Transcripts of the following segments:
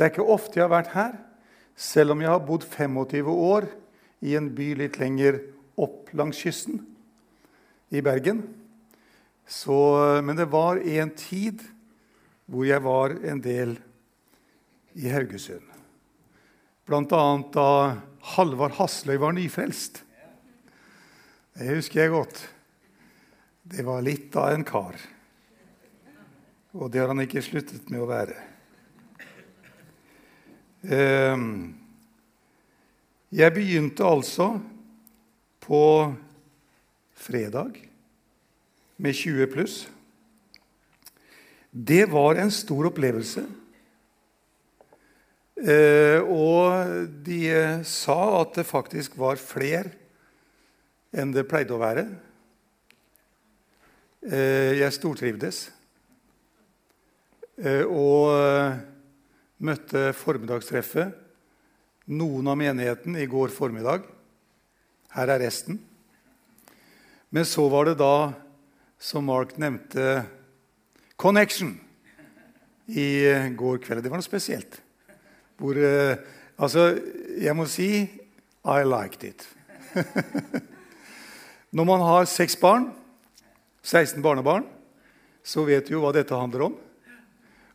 Det er ikke ofte jeg har vært her, selv om jeg har bodd 25 år i en by litt lenger opp langs kysten, i Bergen. Så, men det var en tid hvor jeg var en del i Haugesund. Bl.a. da Halvard Hasløy var nyfrelst. Det husker jeg godt. Det var litt av en kar. Og det har han ikke sluttet med å være. Ehm, jeg begynte altså på fredag med 20 pluss. Det var en stor opplevelse. Eh, og de sa at det faktisk var flere enn det pleide å være. Eh, jeg stortrivdes. Eh, og møtte formiddagstreffet. Noen av menigheten i går formiddag. Her er resten. Men så var det da, som Mark nevnte, Connection i går kveld. Det var noe spesielt. Hvor, eh, altså, jeg må si I liked it. Når man har seks barn, 16 barnebarn, så vet du jo hva dette handler om.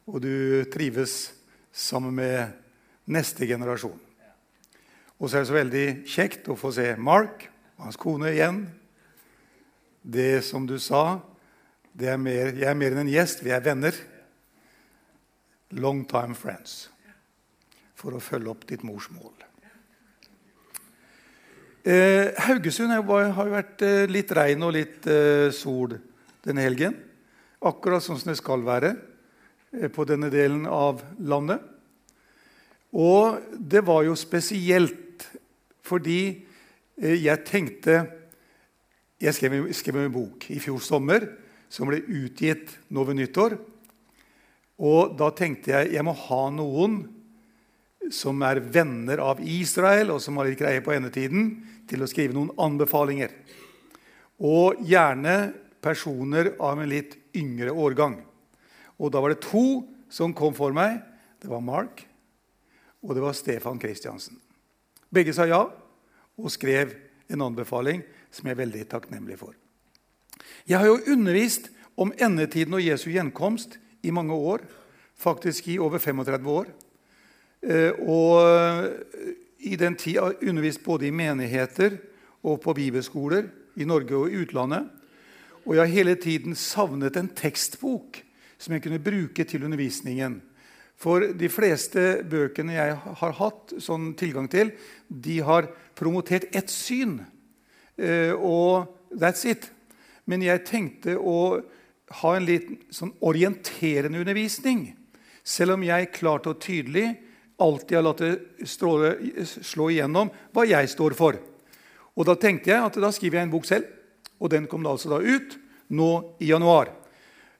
Og du trives sammen med neste generasjon. Og så er det så veldig kjekt å få se Mark og hans kone igjen. Det som du sa, er mer, jeg er mer enn en gjest. Vi er venner. Long time friends. For å følge opp ditt morsmål. Eh, Haugesund har jo vært eh, litt regn og litt eh, sol denne helgen. Akkurat sånn som det skal være. Eh, på denne delen av landet. Og det var jo spesielt fordi eh, jeg tenkte Jeg skrev, skrev en bok i fjor sommer som ble utgitt nå ved nyttår. Og da tenkte jeg jeg må ha noen som er venner av Israel, og som har litt greie på endetiden, til å skrive noen anbefalinger. Og gjerne personer av en litt yngre årgang. Og da var det to som kom for meg. Det var Mark, og det var Stefan Kristiansen. Begge sa ja og skrev en anbefaling som jeg er veldig takknemlig for. Jeg har jo undervist om endetiden og Jesu gjenkomst i mange år. Faktisk i over 35 år. Eh, og i den tid har jeg undervist både i menigheter og på bibelskoler i Norge og i utlandet. Og jeg har hele tiden savnet en tekstbok som jeg kunne bruke til undervisningen. For de fleste bøkene jeg har hatt sånn tilgang til, de har promotert ett syn. Uh, og that's it. Men jeg tenkte å ha en litt sånn orienterende undervisning. Selv om jeg klart og tydelig alltid har latt det stråle, slå igjennom hva jeg står for. Og Da tenkte jeg at da skriver jeg en bok selv, og den kom da altså da ut nå i januar.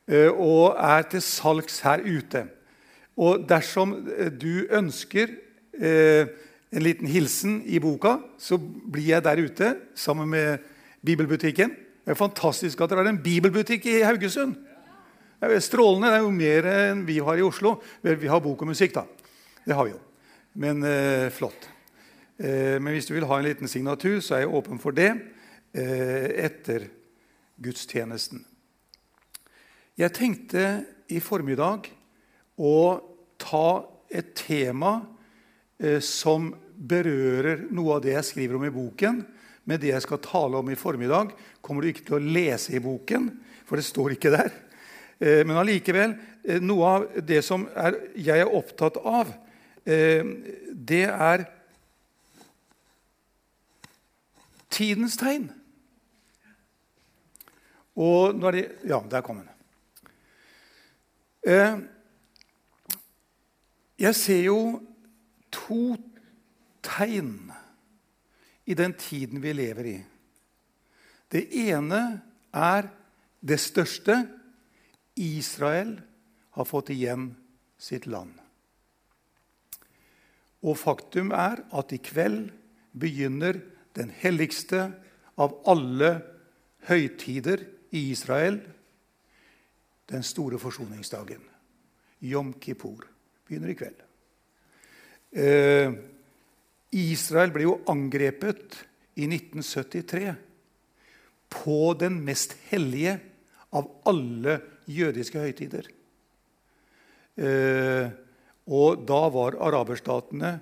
Eh, og er til salgs her ute. Og dersom eh, du ønsker eh, en liten hilsen i boka, så blir jeg der ute sammen med Bibelbutikken. Det er fantastisk at dere har en bibelbutikk i Haugesund. Det er strålende. Det er jo mer enn vi har i Oslo. Vi har bok og musikk, da. Det har vi jo. Men eh, flott. Eh, men hvis du vil ha en liten signatur, så er jeg åpen for det eh, etter gudstjenesten. Jeg tenkte i formiddag å ta et tema eh, som berører noe av det jeg skriver om i boken. med det jeg skal tale om i formiddag, kommer du ikke til å lese i boken, for det står ikke der. Eh, men allikevel, eh, noe av det som er, jeg er opptatt av, det er tidens tegn. Og når de Ja, der kom den. Jeg ser jo to tegn i den tiden vi lever i. Det ene er det største. Israel har fått igjen sitt land. Og faktum er at i kveld begynner den helligste av alle høytider i Israel, den store forsoningsdagen. Jom Kippur begynner i kveld. Eh, Israel ble jo angrepet i 1973 på den mest hellige av alle jødiske høytider. Eh, og da var araberstatene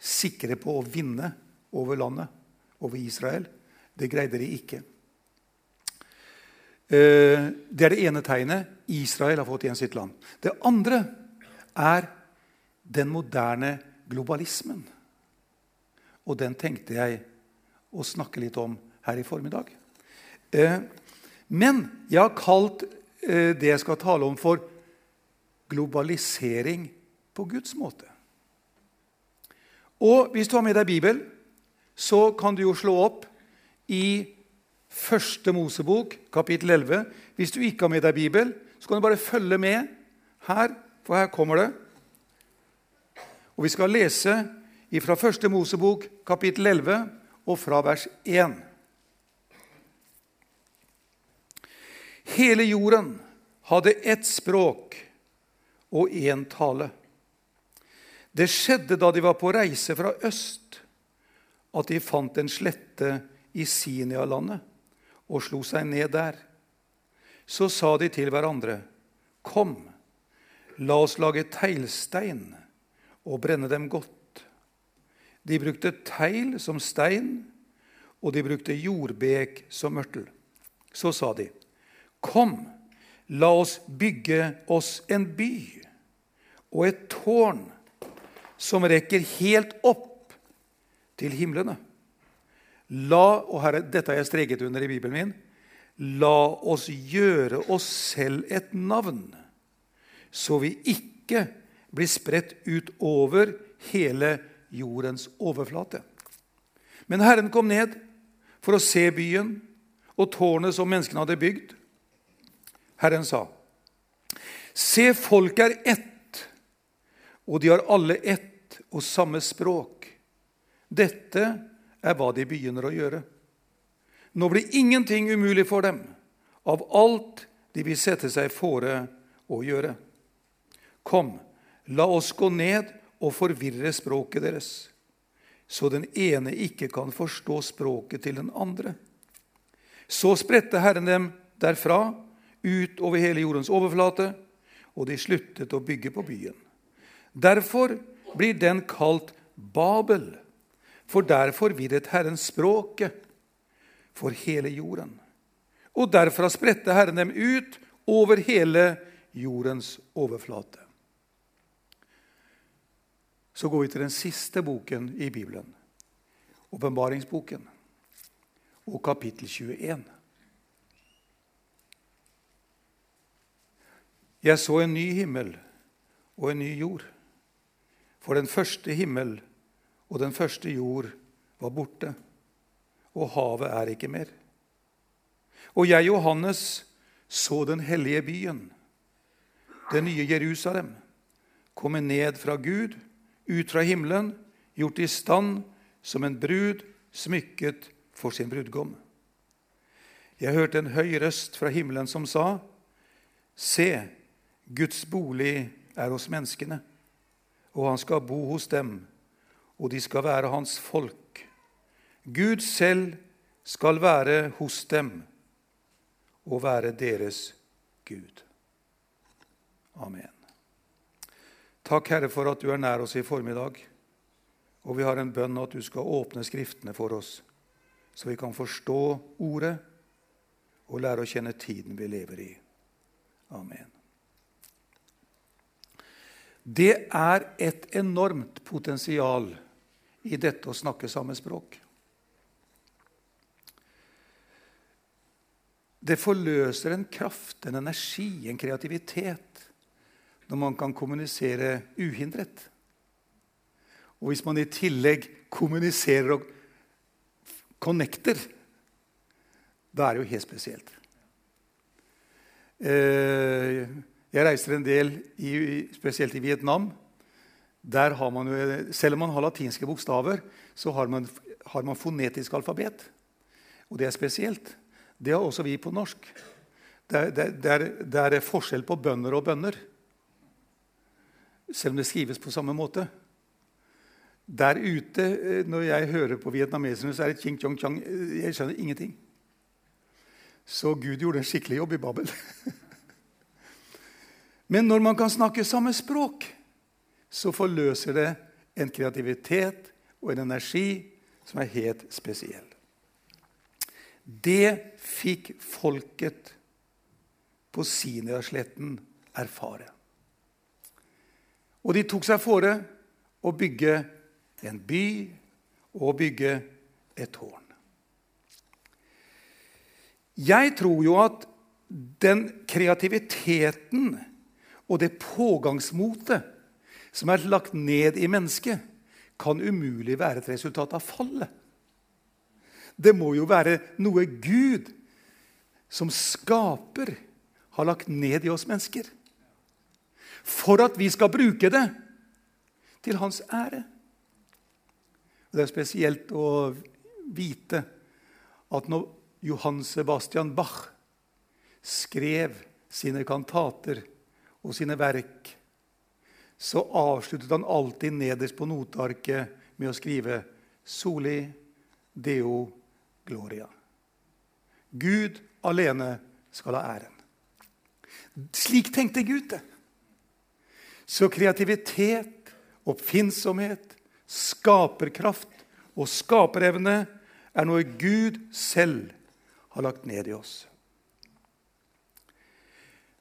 sikre på å vinne over landet, over Israel. Det greide de ikke. Eh, det er det ene tegnet. Israel har fått igjen sitt land. Det andre er den moderne globalismen. Og den tenkte jeg å snakke litt om her i formiddag. Eh, men jeg har kalt eh, det jeg skal tale om, for globalisering på Guds måte. Og hvis du har med deg Bibel, så kan du jo slå opp i Første Mosebok, kapittel 11. Hvis du ikke har med deg Bibel, så kan du bare følge med her, for her kommer det. Og Vi skal lese fra Første Mosebok, kapittel 11, og fra vers 1. Hele jorden hadde ett språk og én tale. Det skjedde da de var på reise fra øst, at de fant en slette i Sinia-landet og slo seg ned der. Så sa de til hverandre, Kom, la oss lage teglstein og brenne dem godt. De brukte tegl som stein, og de brukte jordbek som mørtel. Så sa de, Kom, la oss bygge oss en by og et tårn som rekker helt opp til himlene. La, og her, Dette har jeg streket under i Bibelen min. La oss gjøre oss selv et navn, så vi ikke blir spredt ut over hele jordens overflate. Men Herren kom ned for å se byen og tårnet som menneskene hadde bygd. Herren sa, Se, folk er ett, og de har alle ett og samme språk. Dette er hva de begynner å gjøre. Nå blir ingenting umulig for dem av alt de vil sette seg fore å gjøre. Kom, la oss gå ned og forvirre språket deres, så den ene ikke kan forstå språket til den andre. Så spredte Herren dem derfra ut over hele jordens overflate, og de sluttet å bygge på byen. Derfor blir den kalt Babel for der forvirret Herren språket for hele jorden. Og derfra spredte Herren dem ut over hele jordens overflate. Så går vi til den siste boken i Bibelen, åpenbaringsboken, og kapittel 21. Jeg så en ny himmel og en ny jord. For den første himmel og den første jord var borte, og havet er ikke mer. Og jeg, Johannes, så den hellige byen, det nye Jerusalem, komme ned fra Gud, ut fra himmelen, gjort i stand som en brud smykket for sin brudgom. Jeg hørte en høy røst fra himmelen som sa, Se, Guds bolig er hos menneskene, og han skal bo hos dem og de skal være hans folk. Gud selv skal være hos dem og være deres Gud. Amen. Takk, Herre, for at du er nær oss i formiddag. Og vi har en bønn at du skal åpne Skriftene for oss, så vi kan forstå Ordet og lære å kjenne tiden vi lever i. Amen. Det er et enormt potensial i dette å snakke samme språk. Det forløser en kraft, en energi, en kreativitet når man kan kommunisere uhindret. Og hvis man i tillegg kommuniserer og connecter, da er det jo helt spesielt. Eh, jeg reiser en del, spesielt i Vietnam. Der har man jo, Selv om man har latinske bokstaver, så har man, har man fonetisk alfabet. Og det er spesielt. Det har også vi på norsk. Det er, det, er, det er, forskjell på bønder og bønder, selv om det skrives på samme måte. Der ute, eh, når jeg hører på vietnameserne, så er det ching chong chang. Jeg skjønner ingenting. Så Gud gjorde en skikkelig jobb i Babel. Men når man kan snakke samme språk, så forløser det en kreativitet og en energi som er helt spesiell. Det fikk folket på Sinjasletten erfare. Og de tok seg fore å bygge en by og bygge et tårn. Jeg tror jo at den kreativiteten og det pågangsmotet som er lagt ned i mennesket, kan umulig være et resultat av fallet. Det må jo være noe Gud, som skaper, har lagt ned i oss mennesker. For at vi skal bruke det til hans ære. Det er spesielt å vite at når Johan Sebastian Bach skrev sine kantater og sine verk, så avsluttet han alltid nederst på notearket med å skrive 'Soli Deo Gloria'. Gud alene skal ha æren. Slik tenkte Gud det. Så kreativitet, oppfinnsomhet, skaperkraft og skaperevne er noe Gud selv har lagt ned i oss.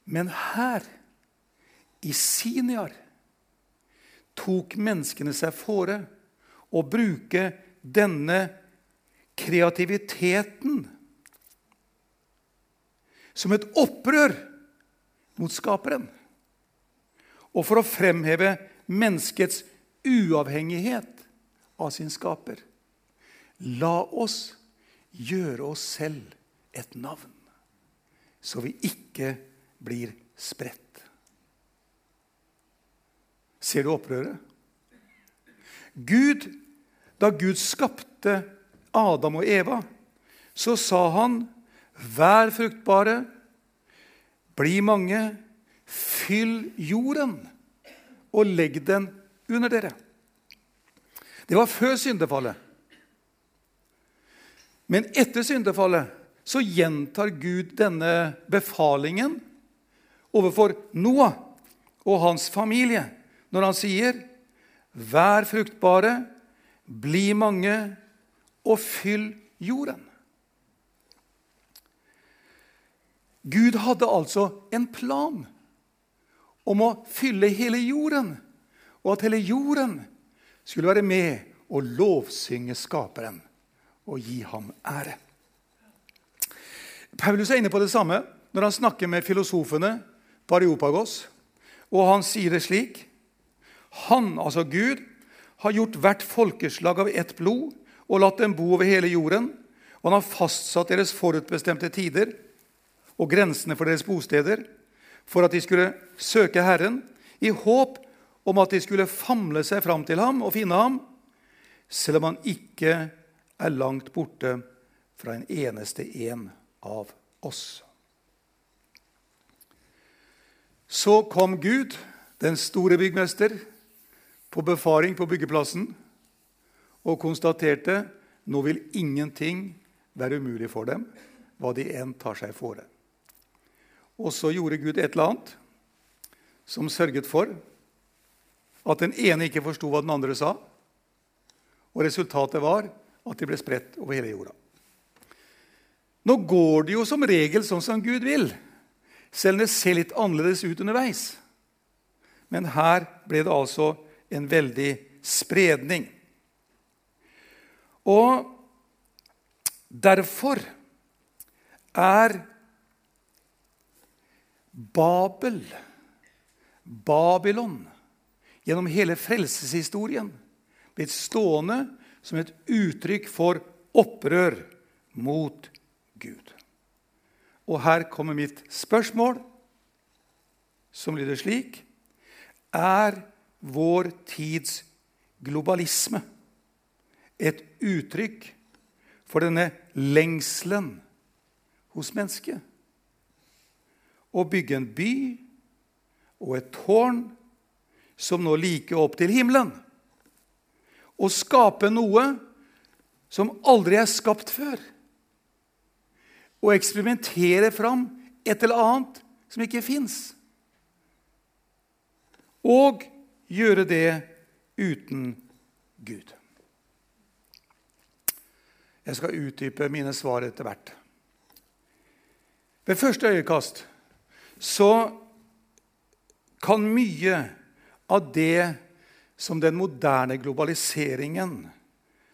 Men her, i Siniar, tok menneskene seg fore å bruke denne kreativiteten som et opprør mot Skaperen. Og for å fremheve menneskets uavhengighet av sin skaper. La oss gjøre oss selv et navn, så vi ikke blir spredt. Ser du opprøret? Gud, da Gud skapte Adam og Eva, så sa han, 'Vær fruktbare, bli mange, fyll jorden, og legg den under dere.' Det var før syndefallet. Men etter syndefallet så gjentar Gud denne befalingen overfor Noah og hans familie når han sier, 'Vær fruktbare, bli mange og fyll jorden'. Gud hadde altså en plan om å fylle hele jorden, og at hele jorden skulle være med og lovsynge Skaperen og gi ham ære. Paulus er inne på det samme når han snakker med filosofene på Areopagos. Og han sier det slik Han, altså Gud, har gjort hvert folkeslag av ett blod og latt dem bo over hele jorden. Og han har fastsatt deres forutbestemte tider og grensene for deres bosteder for at de skulle søke Herren i håp om at de skulle famle seg fram til ham og finne ham, selv om han ikke er langt borte fra en eneste en av oss. Så kom Gud, den store byggmester, på befaring på byggeplassen og konstaterte nå vil ingenting være umulig for dem, hva de enn tar seg fore. Og så gjorde Gud et eller annet som sørget for at den ene ikke forsto hva den andre sa. Og resultatet var at de ble spredt over hele jorda. Nå går det jo som regel sånn som Gud vil, selv om det ser litt annerledes ut underveis. Men her ble det altså en veldig spredning. Og derfor er Babel, Babylon, gjennom hele frelseshistorien blitt stående som et uttrykk for opprør mot Gud. Og her kommer mitt spørsmål, som lyder slik Er vår tids globalisme et uttrykk for denne lengselen hos mennesket? Å bygge en by og et tårn som nå liker opp til himmelen. Å skape noe som aldri er skapt før. Å eksperimentere fram et eller annet som ikke fins. Og gjøre det uten Gud. Jeg skal utdype mine svar etter hvert. Ved første øyekast så kan mye av det som den moderne globaliseringen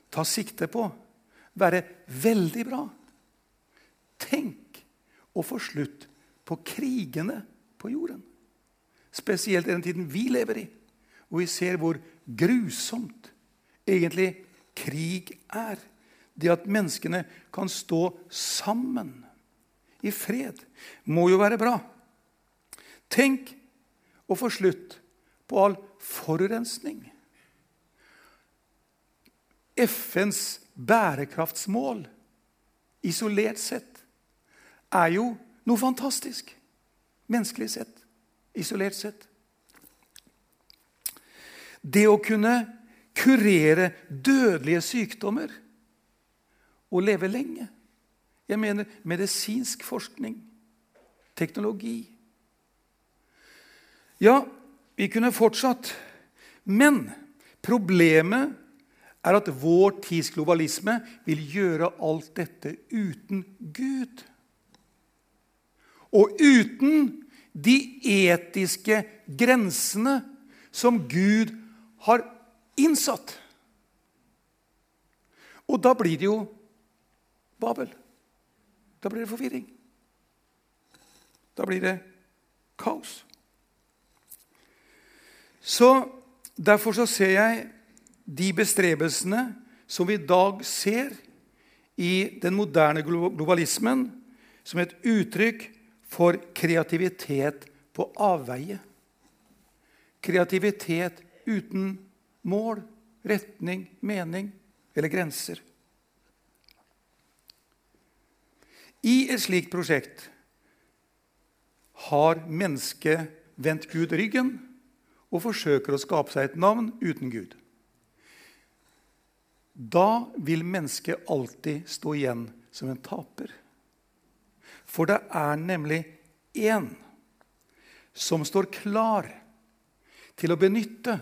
tar sikte på, være veldig bra. Tenk å få slutt på krigene på jorden. Spesielt i den tiden vi lever i, hvor vi ser hvor grusomt egentlig krig er. Det at menneskene kan stå sammen i fred, må jo være bra. Tenk å få slutt på all forurensning. FNs bærekraftsmål isolert sett er jo noe fantastisk. Menneskelig sett, isolert sett. Det å kunne kurere dødelige sykdommer og leve lenge. Jeg mener medisinsk forskning, teknologi. Ja, vi kunne fortsatt. Men problemet er at vår tids globalisme vil gjøre alt dette uten Gud. Og uten de etiske grensene som Gud har innsatt. Og da blir det jo Babel. Da blir det forvirring. Da blir det kaos. Så Derfor så ser jeg de bestrebelsene som vi i dag ser i den moderne globalismen, som et uttrykk for kreativitet på avveie. Kreativitet uten mål, retning, mening eller grenser. I et slikt prosjekt har mennesket vendt Gud ryggen og forsøker å skape seg et navn uten Gud. Da vil mennesket alltid stå igjen som en taper. For det er nemlig én som står klar til å benytte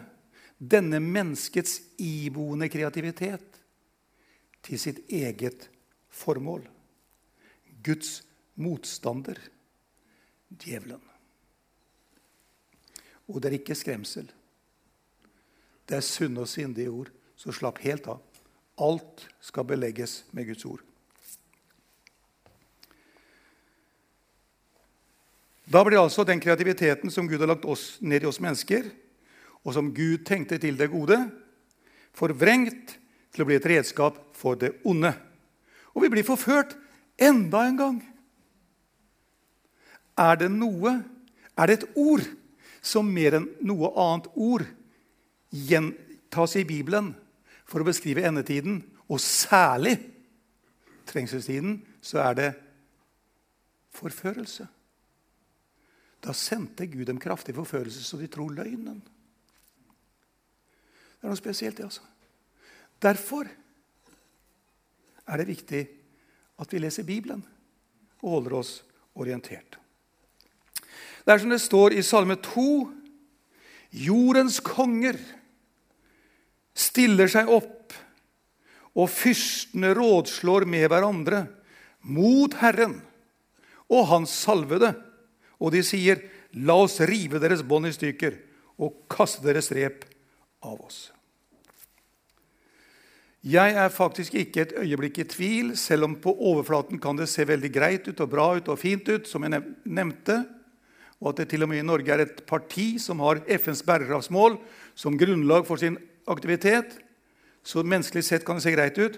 denne menneskets iboende kreativitet til sitt eget formål. Guds motstander, djevelen. Og det er ikke skremsel. Det er sunne og sindige ord. Så slapp helt av. Alt skal belegges med Guds ord. Da blir altså den kreativiteten som Gud har lagt oss ned i oss mennesker, og som Gud tenkte til det gode, forvrengt til å bli et redskap for det onde. Og vi blir forført enda en gang. Er det noe, er det et ord, som mer enn noe annet ord gjentas i Bibelen for å beskrive endetiden, og særlig trengselstiden, så er det forførelse. Da sendte Gud dem kraftig forførelse, så de tror løgnen. Det er noe spesielt, det, altså. Derfor er det viktig at vi leser Bibelen og holder oss orientert. Det er som det står i Salme 2.: Jordens konger stiller seg opp, og fyrstene rådslår med hverandre mot Herren og Hans salvede. Og de sier, 'La oss rive deres bånd i stykker og kaste deres rep av oss'. Jeg er faktisk ikke et øyeblikk i tvil, selv om på overflaten kan det se veldig greit ut og bra ut og fint ut, som jeg nevnte og at det til og med i Norge er et parti som har FNs bærekraftsmål som grunnlag for sin aktivitet, Så menneskelig sett kan det se greit ut,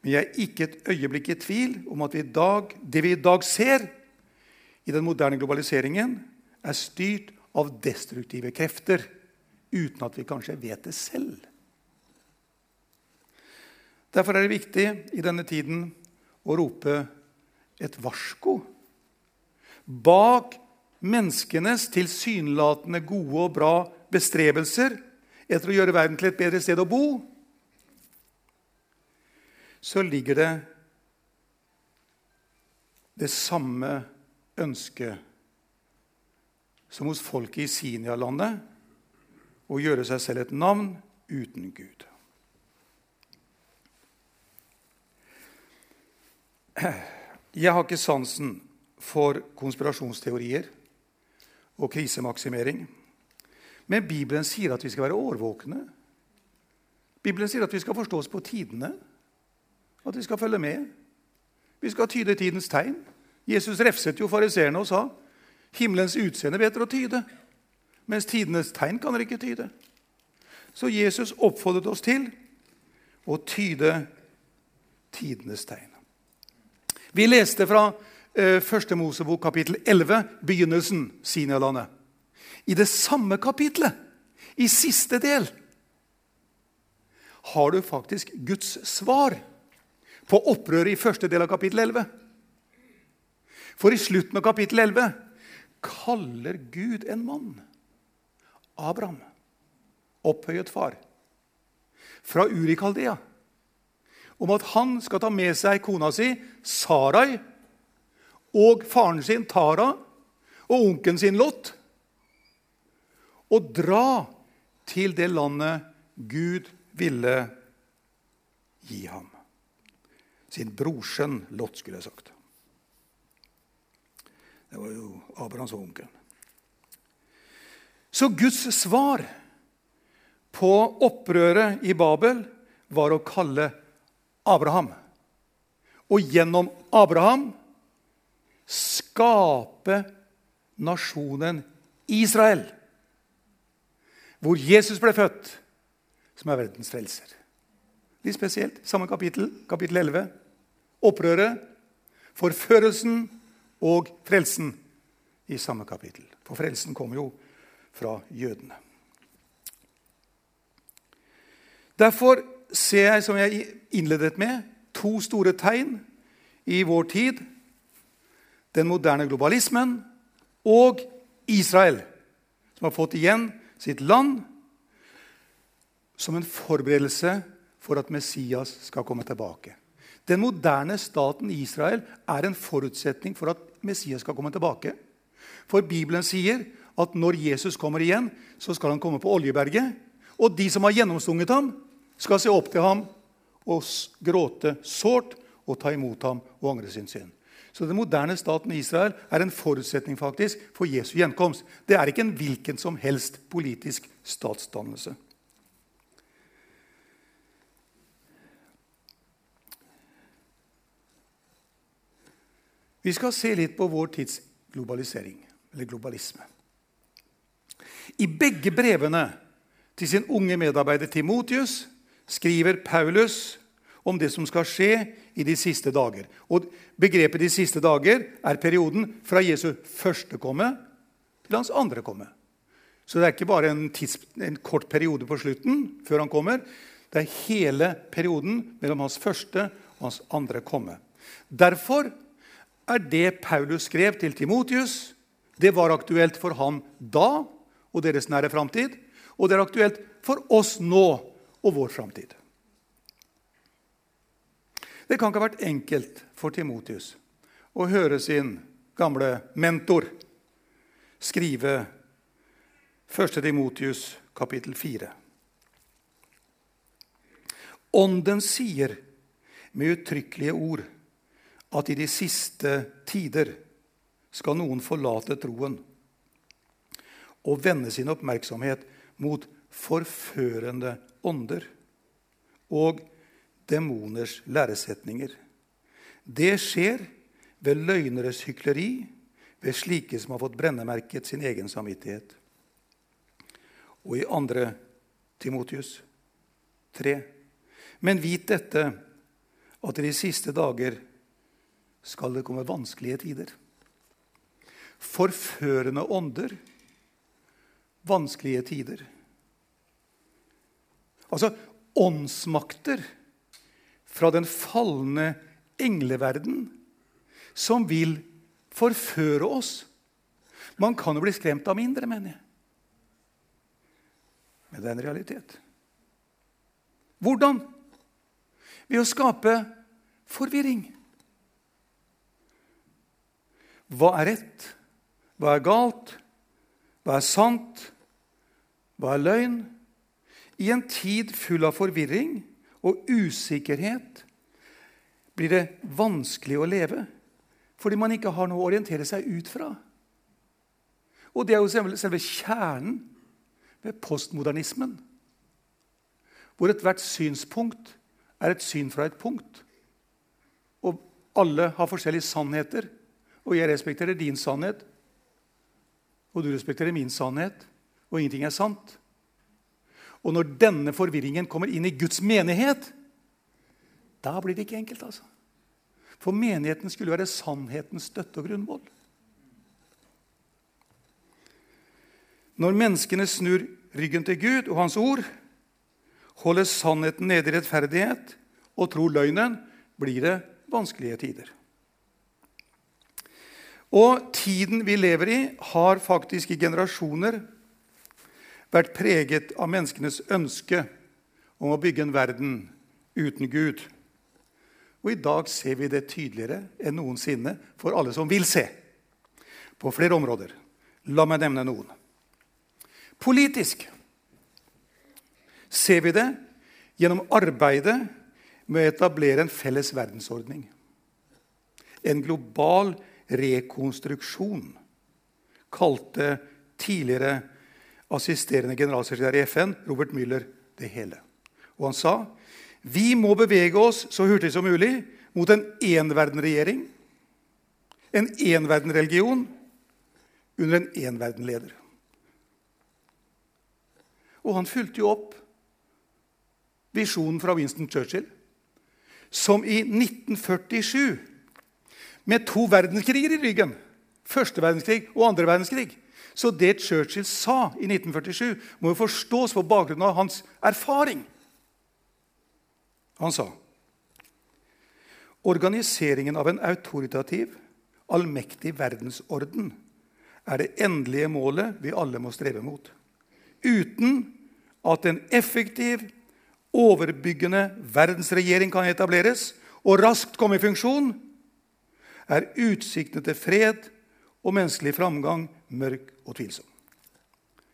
men jeg er ikke et øyeblikk i tvil om at vi dag, det vi i dag ser i den moderne globaliseringen, er styrt av destruktive krefter uten at vi kanskje vet det selv. Derfor er det viktig i denne tiden å rope et varsko. Bak menneskenes tilsynelatende gode og bra bestrebelser etter å gjøre verden til et bedre sted å bo, så ligger det det samme ønsket som hos folket i Sinialandet å gjøre seg selv et navn uten Gud. Jeg har ikke sansen for konspirasjonsteorier og krisemaksimering. Men Bibelen sier at vi skal være årvåkne. Bibelen sier at vi skal forstå oss på tidene, at vi skal følge med. Vi skal tyde tidens tegn. Jesus refset jo fariseerne og sa himmelens utseende vet dere å tyde, mens tidenes tegn kan dere ikke tyde. Så Jesus oppfordret oss til å tyde tidenes tegn. Vi leste fra Første Mosebok kapittel 11, begynnelsen, Sinalandet. I det samme kapitlet, i siste del, har du faktisk Guds svar på opprøret i første del av kapittel 11. For i slutten av kapittel 11 kaller Gud en mann, Abraham, opphøyet far, fra Urikaldea, om at han skal ta med seg kona si, Sarai, og faren sin, Tara, og onkelen sin, Lot, og dra til det landet Gud ville gi ham. Sin brorsønn Lot, skulle jeg sagt. Det var jo Abrahams onkel. Så Guds svar på opprøret i Babel var å kalle Abraham. Og gjennom Abraham skape nasjonen Israel. Hvor Jesus ble født, som er verdens frelser. Litt spesielt. Samme kapittel, kapittel 11. Opprøret, forførelsen og frelsen i samme kapittel. For frelsen kommer jo fra jødene. Derfor ser jeg, som jeg innledet med, to store tegn i vår tid. Den moderne globalismen og Israel, som har fått igjen sitt land som en forberedelse for at Messias skal komme tilbake. Den moderne staten Israel er en forutsetning for at Messias skal komme tilbake. For Bibelen sier at når Jesus kommer igjen, så skal han komme på Oljeberget. Og de som har gjennomstunget ham, skal se opp til ham og gråte sårt og ta imot ham og angre sin synd. Så Den moderne staten Israel er en forutsetning faktisk for Jesu gjenkomst. Det er ikke en hvilken som helst politisk statsdannelse. Vi skal se litt på vår tids globalisering, eller globalisme. I begge brevene til sin unge medarbeider Timotius skriver Paulus om det som skal skje i de siste dager. Og Begrepet 'de siste dager' er perioden fra Jesu første komme til hans andre komme. Så det er ikke bare en, tids, en kort periode på slutten før han kommer. Det er hele perioden mellom hans første og hans andre komme. Derfor er det Paulus skrev til Timotius, det var aktuelt for han da og deres nære framtid. Og det er aktuelt for oss nå og vår framtid. Det kan ikke ha vært enkelt for Timotius å høre sin gamle mentor skrive 1. Timotius kapittel 4. Ånden sier med uttrykkelige ord at i de siste tider skal noen forlate troen og vende sin oppmerksomhet mot forførende ånder og demoners læresetninger. Det skjer ved løgneres hykleri, ved slike som har fått brennemerket sin egen samvittighet. Og i 2. Timotius 3.: Men vit dette, at i de siste dager skal det komme vanskelige tider. Forførende ånder, vanskelige tider. Altså åndsmakter fra den falne engleverden som vil forføre oss. Man kan jo bli skremt av mindre, mener jeg. Men det er en realitet. Hvordan? Ved å skape forvirring. Hva er rett? Hva er galt? Hva er sant? Hva er løgn? I en tid full av forvirring og usikkerhet blir det vanskelig å leve fordi man ikke har noe å orientere seg ut fra. Og det er jo selve, kjernen ved postmodernismen, hvor ethvert synspunkt er et syn fra et punkt. Og alle har forskjellige sannheter, og jeg respekterer din sannhet, og du respekterer min sannhet, og ingenting er sant. Og når denne forvirringen kommer inn i Guds menighet, da blir det ikke enkelt. altså. For menigheten skulle være sannhetens støtte og grunnvoll. Når menneskene snur ryggen til Gud og Hans ord, holder sannheten nede i rettferdighet og tror løgnen, blir det vanskelige tider. Og tiden vi lever i, har faktisk i generasjoner vært preget av menneskenes ønske om å bygge en verden uten Gud. Og I dag ser vi det tydeligere enn noensinne for alle som vil se. På flere områder. La meg nevne noen. Politisk ser vi det gjennom arbeidet med å etablere en felles verdensordning. En global rekonstruksjon, kalte tidligere assisterende generalsekretær i FN, Robert Müller, det hele. Og han sa vi må bevege oss så hurtig som mulig mot en enverdenregjering, en enverdenreligion, under en enverdenleder. Og han fulgte jo opp visjonen fra Winston Churchill, som i 1947, med to verdenskriger i ryggen, første verdenskrig og andre verdenskrig Så det Churchill sa i 1947, må jo forstås på bakgrunn av hans erfaring. Han sa organiseringen av en autoritativ, allmektig verdensorden er det endelige målet vi alle må streve mot. Uten at en effektiv, overbyggende verdensregjering kan etableres og raskt komme i funksjon, er utsiktene til fred og menneskelig framgang mørk og tvilsom.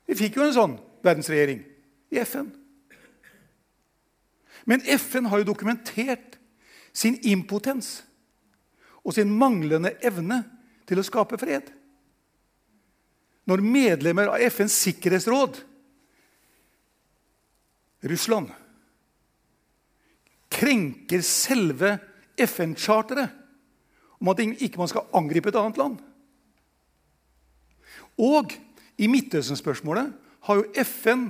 Vi fikk jo en sånn verdensregjering i FN. Men FN har jo dokumentert sin impotens og sin manglende evne til å skape fred. Når medlemmer av FNs sikkerhetsråd, Russland, krenker selve FN-charteret om at ikke man skal angripe et annet land Og i Midtøsten-spørsmålet har jo FN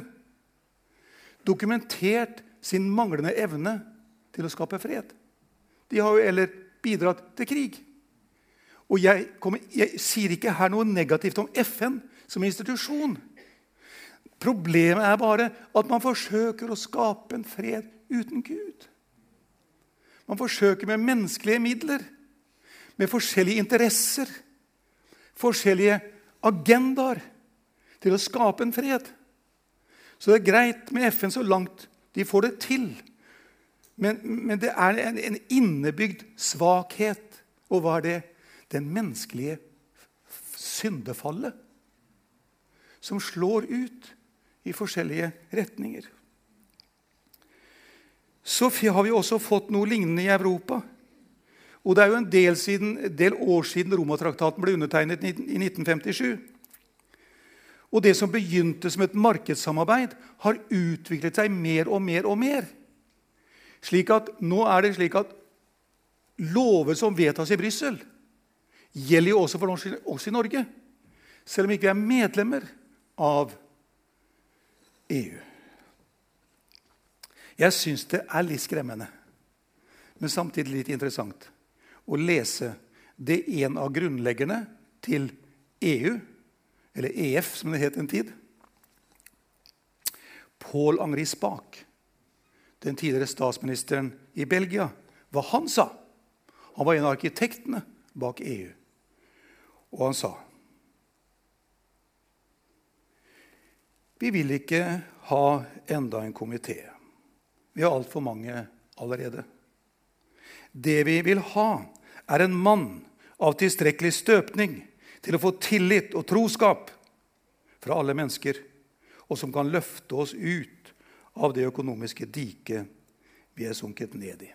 dokumentert sin manglende evne til å skape fred. De har jo eller bidratt til krig. Og jeg, kommer, jeg, sier ikke her noe negativt om FN som institusjon. Problemet er bare at man forsøker å skape en fred uten Gud. Man forsøker med menneskelige midler, med forskjellige interesser, forskjellige agendaer, til å skape en fred. Så det er greit med FN så langt de får det til. Men, men det er en, en, innebygd svakhet. Og hva er det? Den menneskelige syndefallet. Som slår ut i forskjellige retninger. Så har vi også fått noe lignende i Europa. Og Det er jo en del, siden, del år siden Romatraktaten ble undertegnet i 1957. Og det som begynte som et markedssamarbeid, har utviklet seg mer og mer og mer. Slik at Nå er det slik at lover som vedtas i Brussel, gjelder jo også for oss i Norge. Selv om ikke vi er medlemmer av EU. Jeg syns det er litt skremmende, men samtidig litt interessant å lese det en av grunnleggerne til EU, eller EF som det het en tid, Paul Henri Spaak, den tidligere statsministeren i Belgia, hva han sa. Han var en av arkitektene bak EU. Og han sa Vi vil ikke ha enda en komité. Vi har altfor mange allerede. Det vi vil ha, er en mann av tilstrekkelig støpning til å få tillit og troskap fra alle mennesker, og som kan løfte oss ut av det økonomiske diket vi er sunket ned i.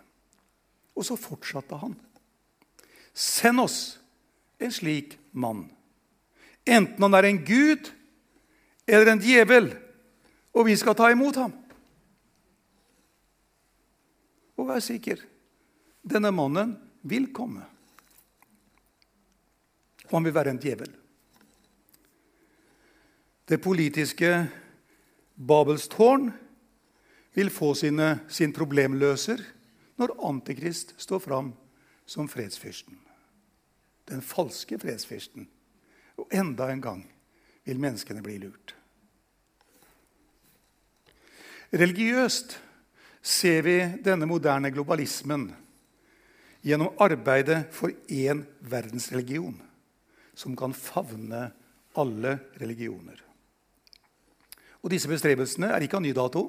Og så fortsatte han. Send oss en slik mann. Enten han er en gud eller en djevel, og vi skal ta imot ham. Og vær sikker denne mannen vil komme. Og han vil være en djevel. Det politiske Babels tårn vil få sine, sin problemløser når Antikrist står fram som fredsfyrsten. Den falske fredsfyrsten. Og enda en gang vil menneskene bli lurt. Religiøst ser vi denne moderne globalismen gjennom arbeidet for én verdensreligion som kan favne alle religioner. Og Disse bestrebelsene er ikke av ny dato.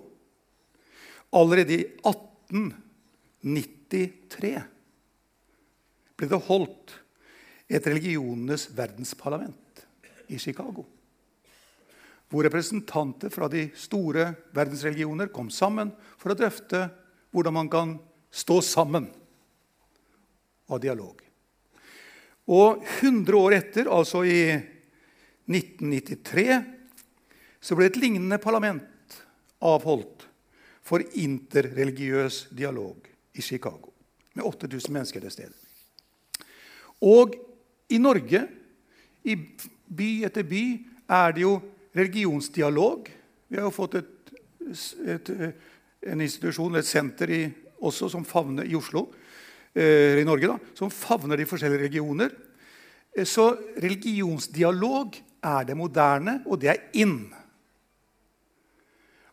Allerede i 1893 ble det holdt et religionenes verdensparlament i Chicago hvor representanter fra de store verdensreligioner kom sammen for å drøfte hvordan man kan stå sammen av dialog. Og 100 år etter, altså i 1993, så ble et lignende parlament avholdt for interreligiøs dialog i Chicago. Med 8000 mennesker til stede. Og i Norge, i by etter by, er det jo religionsdialog. Vi har jo fått et, et, en institusjon, et senter i, også som favner i Oslo, i Norge, da, som favner de forskjellige religioner. Eh, så religionsdialog er det moderne, og det er in.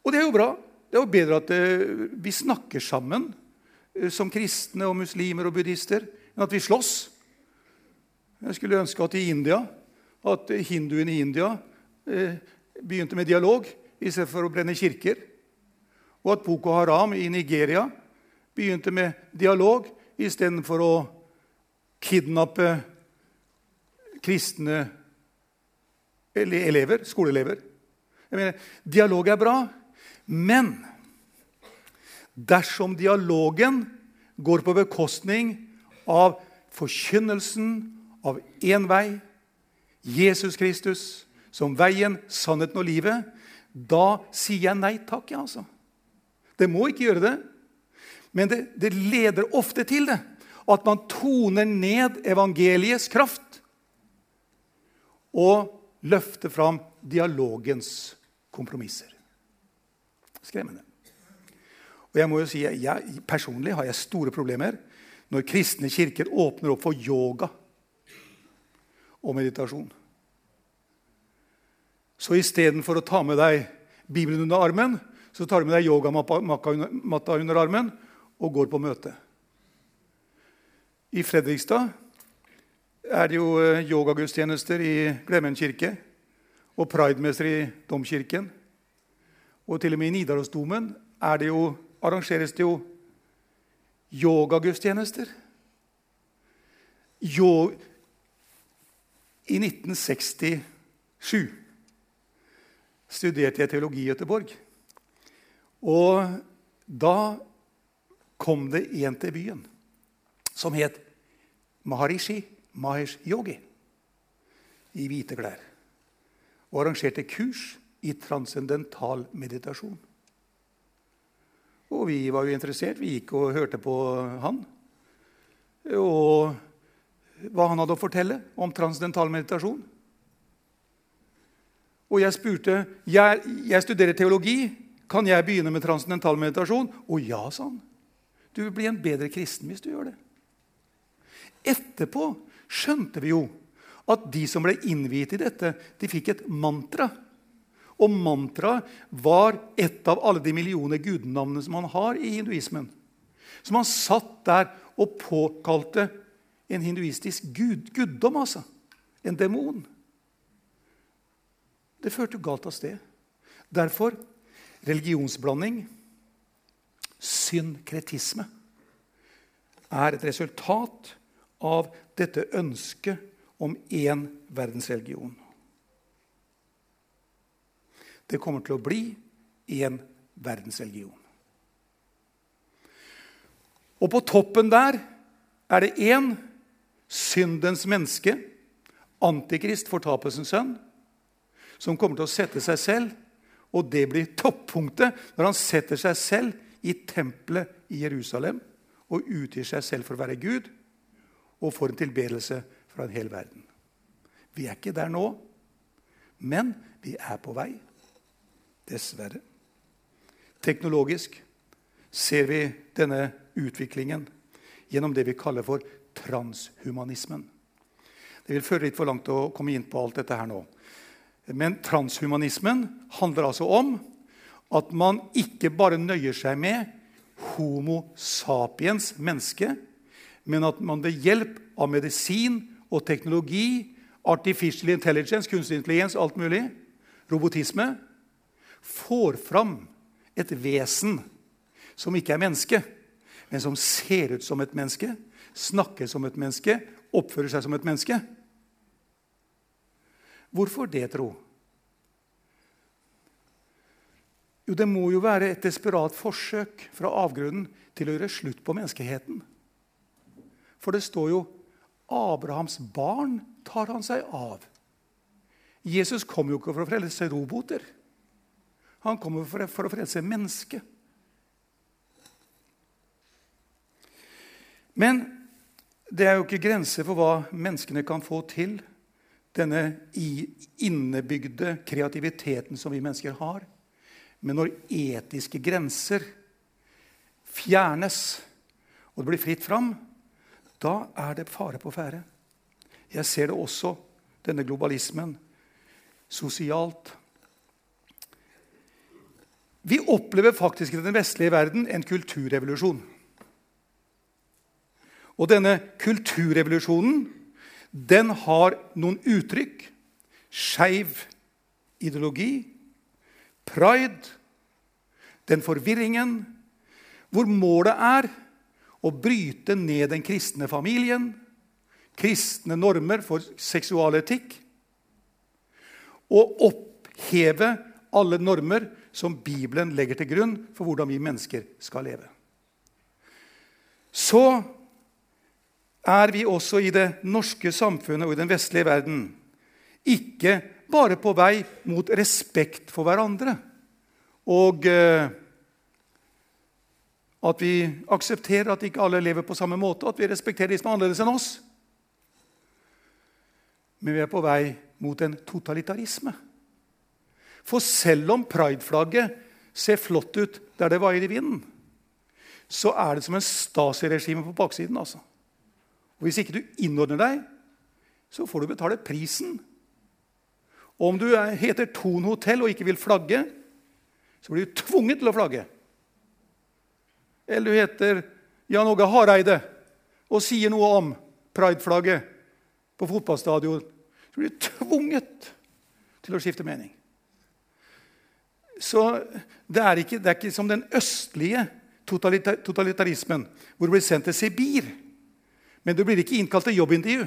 Og det er jo bra. Det er jo bedre at eh, vi snakker sammen eh, som kristne og muslimer og buddhister, enn at vi slåss. Jeg skulle ønske at i India, at hinduene i India Eh, begynte med dialog istedenfor å brenne kirker. Og at Boko Haram i Nigeria begynte med dialog istedenfor å kidnappe kristne elever, skoleelever. Jeg mener, Dialog er bra, men dersom dialogen går på bekostning av forkynnelsen av én vei, Jesus Kristus, som veien, sannheten og livet, da sier jeg nei takk. Ja, altså. Det må ikke gjøre det, men det, det leder ofte til det. At man toner ned evangeliets kraft og løfter fram dialogens kompromisser. Skremmende. Og jeg må jo si, jeg, Personlig har jeg store problemer når kristne kirker åpner opp for yoga og meditasjon. Så istedenfor å ta med deg Bibelen under armen, så tar du med deg yogamatta under armen og går på møte. I Fredrikstad er det jo eh, yogagudstjenester i Glemmen kirke og pridemester i Domkirken. Og til og med i Nidarosdomen det jo, arrangeres det jo yogagudstjenester. Jo, I 1967 studerte jeg teologi i Göteborg. Og da kom det en til byen som het Maharishi Mahesh Yogi i hvite klær. Og arrangerte kurs i transcendental meditasjon. Og vi var jo interessert. Vi gikk og hørte på han. Og hva han hadde å fortelle om transcendental meditasjon. Og jeg spurte jeg, jeg studerer teologi, Kan jeg begynne med transcendental meditasjon? Å ja, sa han. Du vil bli en bedre kristen hvis du gjør det. Etterpå skjønte vi jo at de som ble innviet i dette, de fikk et mantra. Og mantraet var et av alle de millioner gudenavnene som man har i hinduismen. Som han satt der og påkalte en hinduistisk gud, guddom, altså. En demon. Det førte galt av sted. Derfor religionsblanding, synkretisme, er et resultat av dette ønsket om én verdensreligion. Det kommer til å bli én verdensreligion. Og på toppen der er det én syndens menneske, antikrist, fortapelsens sønn, som kommer til å sette seg selv, og det blir toppunktet når han setter seg selv i tempelet i Jerusalem og utgir seg selv for å være Gud og får en tilbedelse fra en hel verden. Vi er ikke der nå, men vi er på vei. Dessverre. Teknologisk ser vi denne utviklingen gjennom det vi kaller for transhumanismen. Det vil føre litt for langt å komme inn på alt dette her nå. Men transhumanismen handler altså om at man ikke bare nøyer seg med Homo sapiens, menneske, men at man ved hjelp av medisin og teknologi, artificial intelligence, kunstig intelligens, alt mulig, robotisme, får fram et vesen som ikke er menneske, men som ser ut som et menneske, snakker som et menneske, oppfører seg som et menneske. Hvorfor det, tro? Jo, det må jo være et desperat forsøk fra avgrunnen til å gjøre slutt på menneskeheten. For det står jo 'Abrahams barn tar han seg av'. Jesus kom jo ikke for å frelse roboter. Han kommer for, å frelse mennesket. Men det er jo ikke grenser for hva menneskene kan få til. Denne innebygde kreativiteten som vi mennesker har. Men når etiske grenser fjernes, og det blir fritt fram, da er det fare på ferde. Jeg ser det også, denne globalismen, sosialt, vi opplever faktisk i den vestlige verden en kulturrevolusjon. Og denne kulturrevolusjonen den har noen uttrykk. Skeiv ideologi, pride, den forvirringen hvor målet er å bryte ned den kristne familien, kristne normer for seksualetikk, og oppheve alle normer som Bibelen legger til grunn for hvordan vi mennesker skal leve. Så er vi også i det norske samfunnet og i den vestlige verden ikke bare på vei mot respekt for hverandre og eh, at vi aksepterer at ikke alle lever på samme måte, at vi respekterer de som er annerledes enn oss. Men vi er på vei mot en totalitarisme. For selv om prideflagget ser flott ut der det vaier i vinden, så er det som en Stasi-regime på baksiden. altså. Og Hvis ikke du innordner deg, så får du betale prisen. Og om du heter Thon hotell og ikke vil flagge, så blir du tvunget til å flagge. Eller du heter Jan Åge Hareide og sier noe om prideflagget på fotballstadion, så blir du tvunget til å skifte mening. Så det er, ikke, det er ikke som den østlige totalitarismen, hvor du blir sendt til Sibir. Men du blir ikke innkalt til jobbintervju.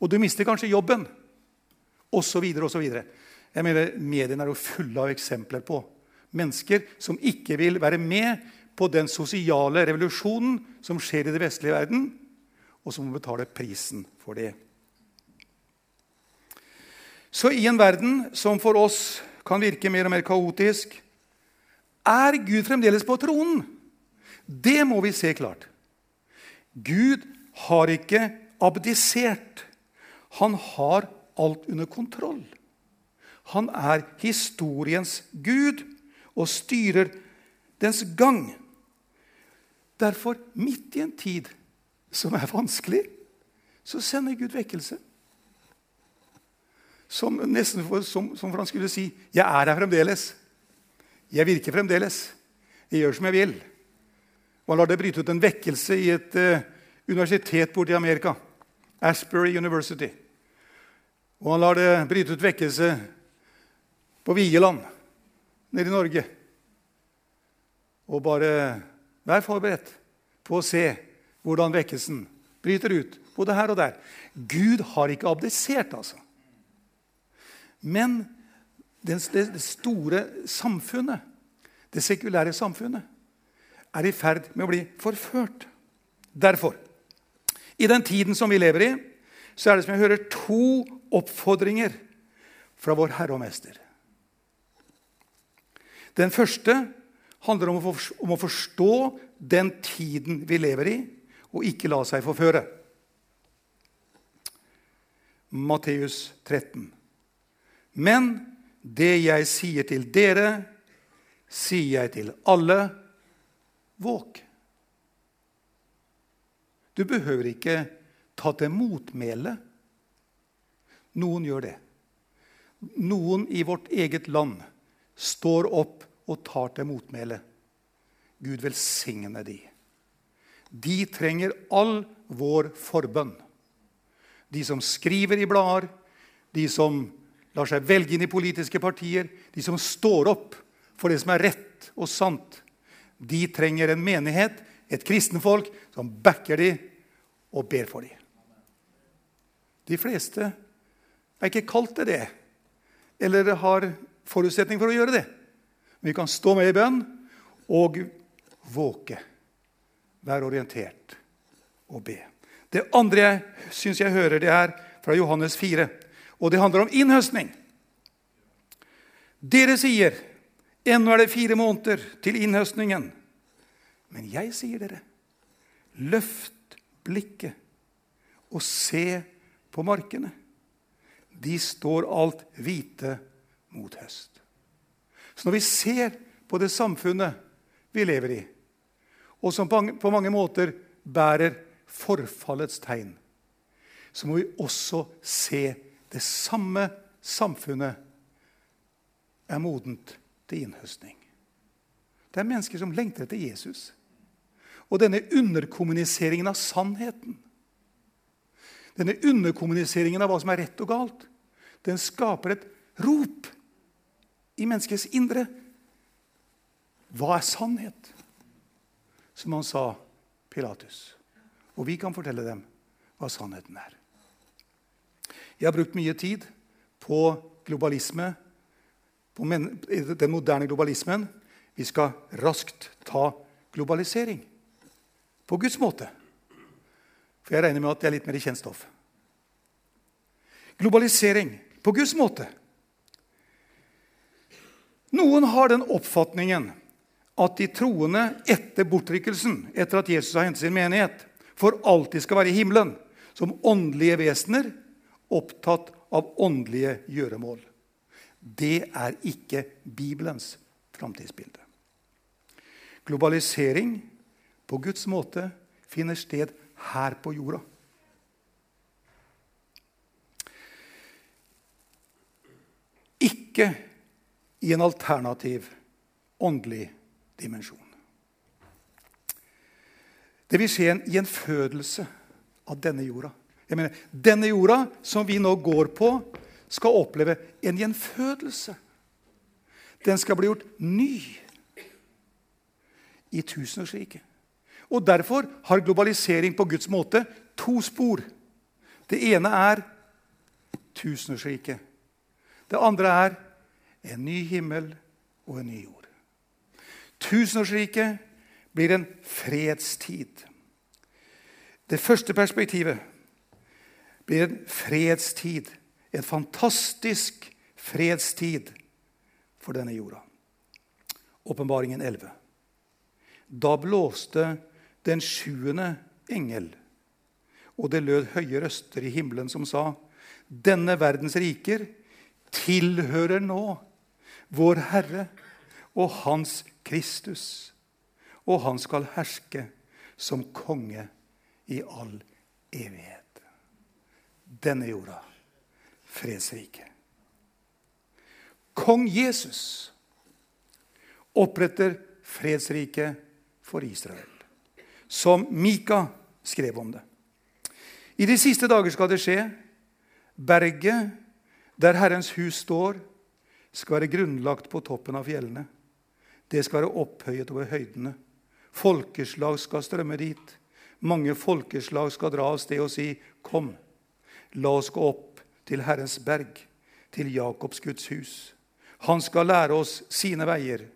Og du mister kanskje jobben. Så videre. Jeg mener, Mediene er jo fulle av eksempler på mennesker som ikke vil være med på den sosiale revolusjonen som skjer i det vestlige verden, og som må betale prisen for det. Så i en verden som for oss kan virke mer og mer kaotisk, er Gud fremdeles på tronen. Det må vi se klart. Gud har ikke abdisert. Han har alt under kontroll. Han er historiens gud, og styrer dens gang. Derfor, midt i en tid som er vanskelig, så sender Gud vekkelse. Som, nesten for, som, som for han skulle si 'Jeg er her fremdeles'. Jeg virker fremdeles. Jeg gjør som jeg vil. Og han lar det bryte ut en vekkelse i et uh, universitet borte i Amerika. Ashbury University. Og han lar det bryte ut vekkelse på Vigeland nede i Norge. Og bare vær forberedt på å se hvordan vekkelsen bryter ut, både her og der. Gud har ikke abdisert, altså. Men det, store samfunnet, det sekulære samfunnet, er i ferd med å bli forført. Derfor, i den tiden som vi lever i, så er det som jeg hører to oppfordringer fra vår Herre og Mester. Den første handler om å, forstå den tiden vi lever i, og ikke la seg forføre. Matteus 13. Men det jeg sier til dere, sier jeg til alle våk. Du behøver ikke ta til motmæle. Noen gjør det. Noen i vårt eget land står opp og tar til motmæle. Gud velsigne de. De trenger all vår forbønn. De som skriver i blader, de som lar seg velge inn i politiske partier, de som står opp for det som er rett og sant, de trenger en menighet, et kristenfolk, som backer de og ber for de. De fleste er ikke kalt til det, eller har forutsetning for å gjøre det. Men vi kan stå med i bønn og våke. Være orientert og be. Det andre jeg syns jeg hører, det er fra Johannes 4. Og det handler om innhøstning. Dere sier ennå er det fire måneder til innhøstningen. Men jeg sier dere, løft blikket og se på markene. De står alt hvite mot høst. Så når vi ser på det samfunnet vi lever i, og som på mange måter bærer forfallets tegn, så må vi også se det samme samfunnet er modent til innhøstning. Det er mennesker som lengter etter Jesus. Og denne underkommuniseringen av sannheten, denne underkommuniseringen av hva som er rett og galt, den skaper et rop i menneskets indre. Hva er sannhet? Som han sa Pilatus. Og vi kan fortelle dem hva sannheten er. Jeg har brukt mye tid på globalisme, på den moderne globalismen. Vi skal raskt ta globalisering på Guds måte. For jeg regner med at det er litt mer kjent stoff. Globalisering på Guds måte. Noen har den oppfatningen at de troende etter bortrykkelsen, etter at Jesus har hentet sin menighet, for alltid skal være i himmelen som åndelige vesener opptatt av åndelige gjøremål. Det er ikke Bibelens framtidsbilde. Globalisering på Guds måte finner sted her på jorda. Ikke i en alternativ åndelig dimensjon. Det vil skje en gjenfødelse av denne jorda. Jeg mener, Denne jorda som vi nå går på, skal oppleve en gjenfødelse. Den skal bli gjort ny i tusenårsriket. Og Derfor har globalisering på Guds måte to spor. Det ene er tusenårsriket. Det andre er en ny himmel og en ny jord. Tusenårsriket blir en fredstid. Det første perspektivet blir en fredstid. En fantastisk fredstid for denne jorda. Åpenbaringen 11. Da blåste den sjuende engel, og det lød høye røster i himmelen som sa:" Denne verdens riker tilhører nå vår Herre og hans Kristus. Og han skal herske som konge i all evighet. Denne jorda, fredsriket. Kong Jesus oppretter fredsriket for Israel, som Mika skrev om det. I de siste dager skal det skje. Berget der Herrens hus står, skal være grunnlagt på toppen av fjellene. Det skal være opphøyet over høydene. Folkeslag skal strømme dit. Mange folkeslag skal dra av sted og si, 'Kom, la oss gå opp til Herrens berg, til Jakobs Guds hus.' Han skal lære oss sine veier,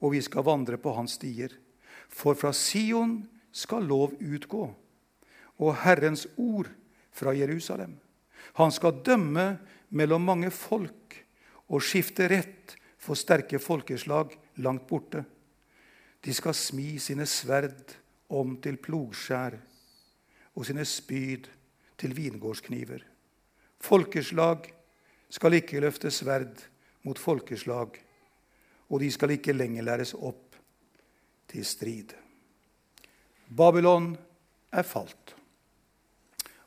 og vi skal vandre på hans stier. For fra Sion skal lov utgå, og Herrens ord fra Jerusalem. Han skal dømme mellom mange folk og skifte rett for sterke folkeslag langt borte. De skal smi sine sverd om til plogskjær og sine spyd til vingårdskniver. Folkeslag skal ikke løfte sverd mot folkeslag, og de skal ikke lenger læres opp til strid. Babylon er falt,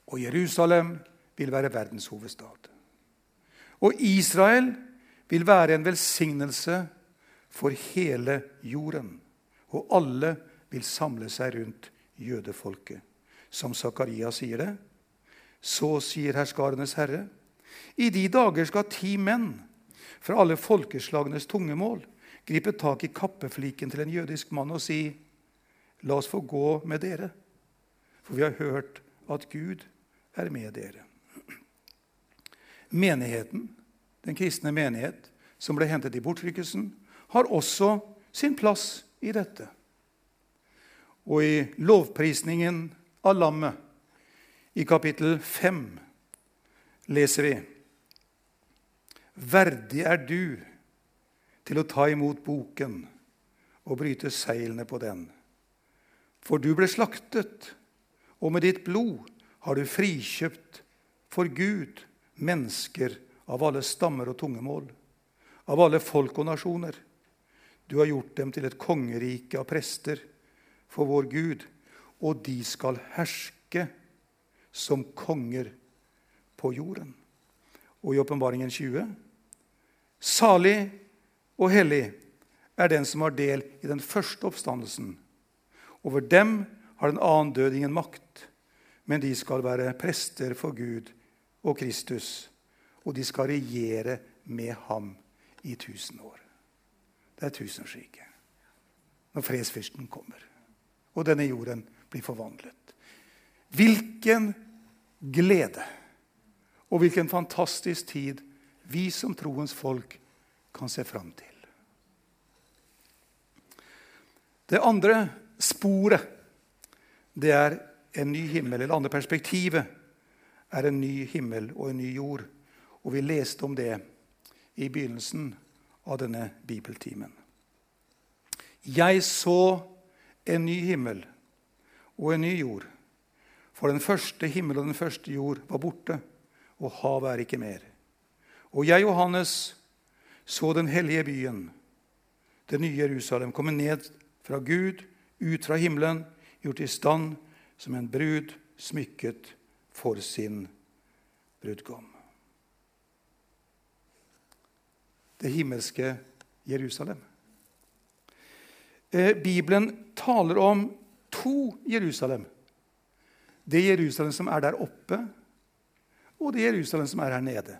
og Jerusalem vil være verdens hovedstad. Og Israel vil være en velsignelse for hele jorden. Og alle vil samle seg rundt jødefolket. Som Zakaria sier det. Så sier herskarenes herre. I de dager skal ti menn fra alle folkeslagenes tungemål gripe tak i kappefliken til en jødisk mann og si:" La oss få gå med dere, for vi har hørt at Gud er med dere. Menigheten, den kristne menighet, som ble hentet i bortrykkelsen, har også sin plass i dette. Og i lovprisningen av lammet, i kapittel 5, leser vi Verdig er du til å ta imot boken og bryte seilene på den. For du ble slaktet, og med ditt blod har du frikjøpt for Gud mennesker av alle stammer og tungemål, av alle folk og nasjoner. Du har gjort dem til et kongerike av prester for vår Gud, og de skal herske som konger på jorden. Og i Åpenbaringen 20.: Salig og hellig er den som har del i den første oppstandelsen. Over dem har den annen død ingen makt, men de skal være prester for Gud og Kristus, og de skal regjere med ham i tusen år. Det er tusenskriket. Når fredsfyrsten kommer og denne jorden blir forvandlet. Hvilken glede og hvilken fantastisk tid vi som troens folk kan se fram til. Det andre sporet det er en ny himmel. Eller andre perspektivet er en ny himmel og en ny jord. Og vi leste om det i begynnelsen av denne bibeltimen. Jeg så en ny himmel og en ny jord. For den første himmel og den første jord var borte, og havet er ikke mer. Og jeg, Johannes, så den hellige byen, det nye Jerusalem, komme ned fra Gud, ut fra himmelen, gjort i stand som en brud smykket for sin brudgom. Det himmelske Jerusalem. Eh, Bibelen taler om to Jerusalem. Det Jerusalem som er der oppe, og det Jerusalem som er her nede.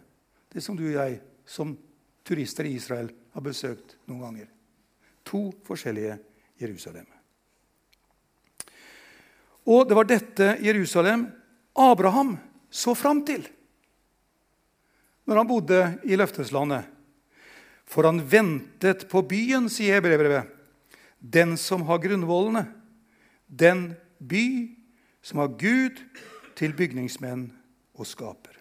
Det som du og jeg som turister i Israel har besøkt noen ganger. To forskjellige Jerusalem. Og det var dette Jerusalem Abraham så fram til når han bodde i løfteslandet. For han ventet på byen, sier brevbrevet, den som har grunnvollene, den by som har Gud til bygningsmenn og skaper.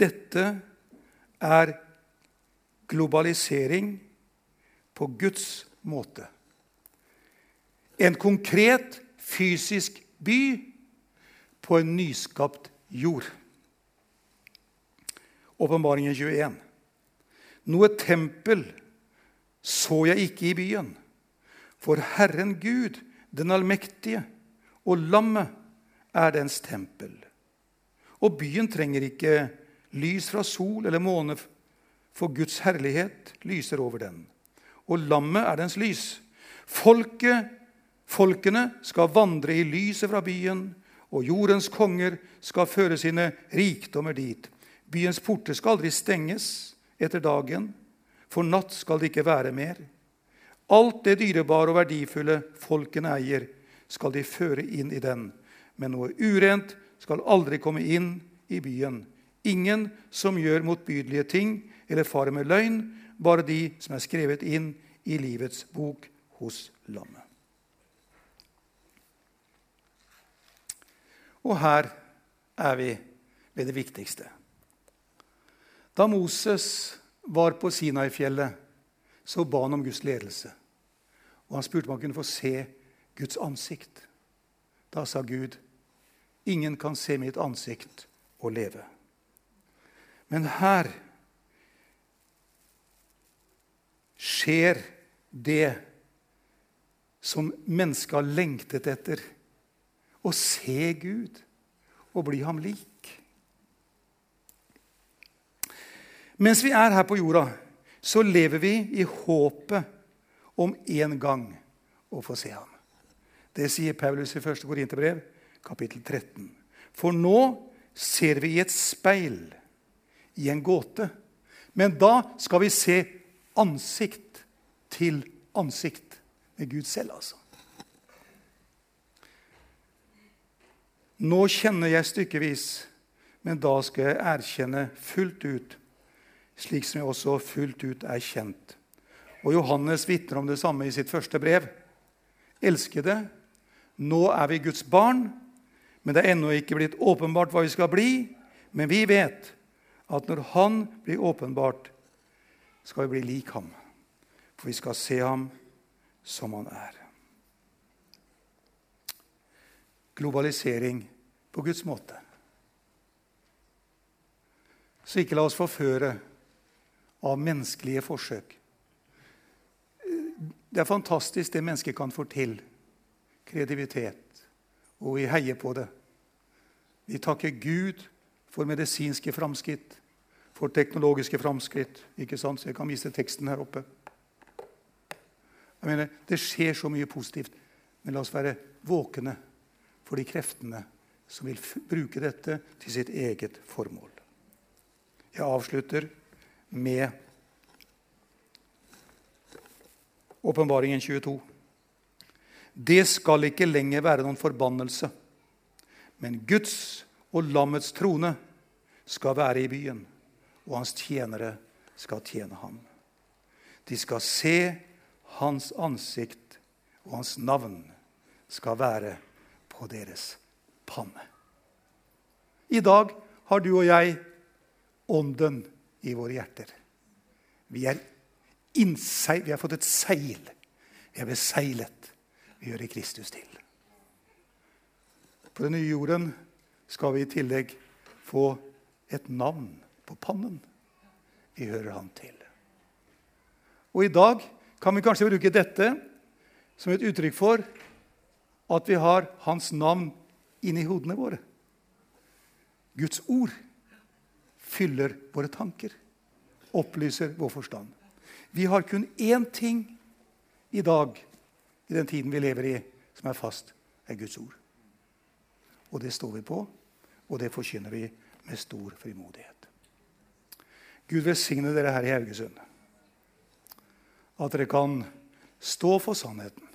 Dette er globalisering på Guds måte. En konkret, fysisk by på en nyskapt jord. Åpenbaringen 21. Noe tempel så jeg ikke i byen. For Herren Gud, den allmektige, og lammet er dens tempel. Og byen trenger ikke lys fra sol eller måne, for Guds herlighet lyser over den. Og lammet er dens lys. Folket, folkene skal vandre i lyset fra byen, og jordens konger skal føre sine rikdommer dit. Byens porter skal aldri stenges etter dagen, for natt skal det ikke være mer. Alt det dyrebare og verdifulle folkene eier, skal de føre inn i den. Men noe urent skal aldri komme inn i byen. Ingen som gjør motbydelige ting eller farer med løgn, bare de som er skrevet inn i livets bok hos lammet. Og her er vi ved det viktigste. Da Moses var på Sinai-fjellet, så ba han om Guds ledelse. Og han spurte om han kunne få se Guds ansikt. Da sa Gud, 'Ingen kan se mitt ansikt og leve'. Men her skjer det som mennesket har lengtet etter å se Gud og bli ham lik. Mens vi er her på jorda, så lever vi i håpet om en gang å få se ham. Det sier Paulus i 1. Korinterbrev, kapittel 13. For nå ser vi i et speil, i en gåte. Men da skal vi se ansikt til ansikt med Gud selv, altså. Nå kjenner jeg stykkevis, men da skal jeg erkjenne fullt ut, slik som jeg også fullt ut er kjent. Og Johannes vitner om det samme i sitt første brev. Elskede, nå er vi Guds barn, men det er ennå ikke blitt åpenbart hva vi skal bli. Men vi vet at når Han blir åpenbart, skal vi bli lik ham. For vi skal se ham som han er. Globalisering på Guds måte. Så ikke la oss forføre av menneskelige forsøk. Det er fantastisk det mennesket kan få til. Kreativitet. Og vi heier på det. Vi takker Gud for medisinske framskritt, for teknologiske framskritt. Ikke sant? Så jeg kan vise teksten her oppe. Jeg mener, Det skjer så mye positivt, men la oss være våkne for de kreftene som vil bruke dette til sitt eget formål. Jeg avslutter med Åpenbaringen 22. Det skal ikke lenger være noen forbannelse, men Guds og lammets trone skal være i byen, og hans tjenere skal tjene ham. De skal se hans ansikt, og hans navn skal være på deres panne. I dag har du og jeg ånden i våre hjerter. Vi er innseil, vi har fått et seil. Vi er beseilet. Vi hører Kristus til. På den nye jorden skal vi i tillegg få et navn på pannen. Vi hører han til. Og i dag kan vi kanskje bruke dette som et uttrykk for at vi har hans navn inni hodene våre. Guds ord fyller våre tanker, opplyser vår forstand. Vi har kun én ting i dag, i den tiden vi lever i, som er fast, er Guds ord. Og det står vi på, og det forkynner vi med stor frimodighet. Gud velsigne dere her i Haugesund. At dere kan stå for sannheten.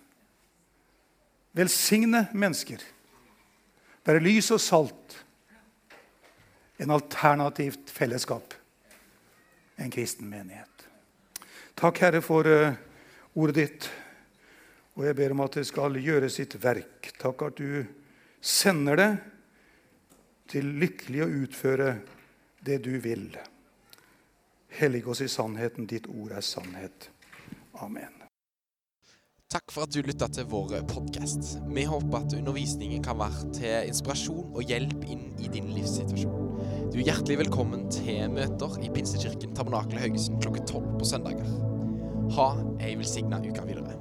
Velsigne mennesker være lys og salt. En alternativt fellesskap. En kristen menighet. Takk, Herre, for uh, ordet ditt. Og jeg ber om at det skal gjøre sitt verk. Takk at du sender det til lykkelig å utføre det du vil. Hellig oss i sannheten. Ditt ord er sannhet. Amen. Takk for at du lytta til vår podkast. Vi håper at undervisningen kan være til inspirasjon og hjelp inn i din livssituasjon. Du er hjertelig velkommen til møter i Pinsekirken Tabernakel Haugesund klokka tolv på søndager. Ha ei velsigna uke videre.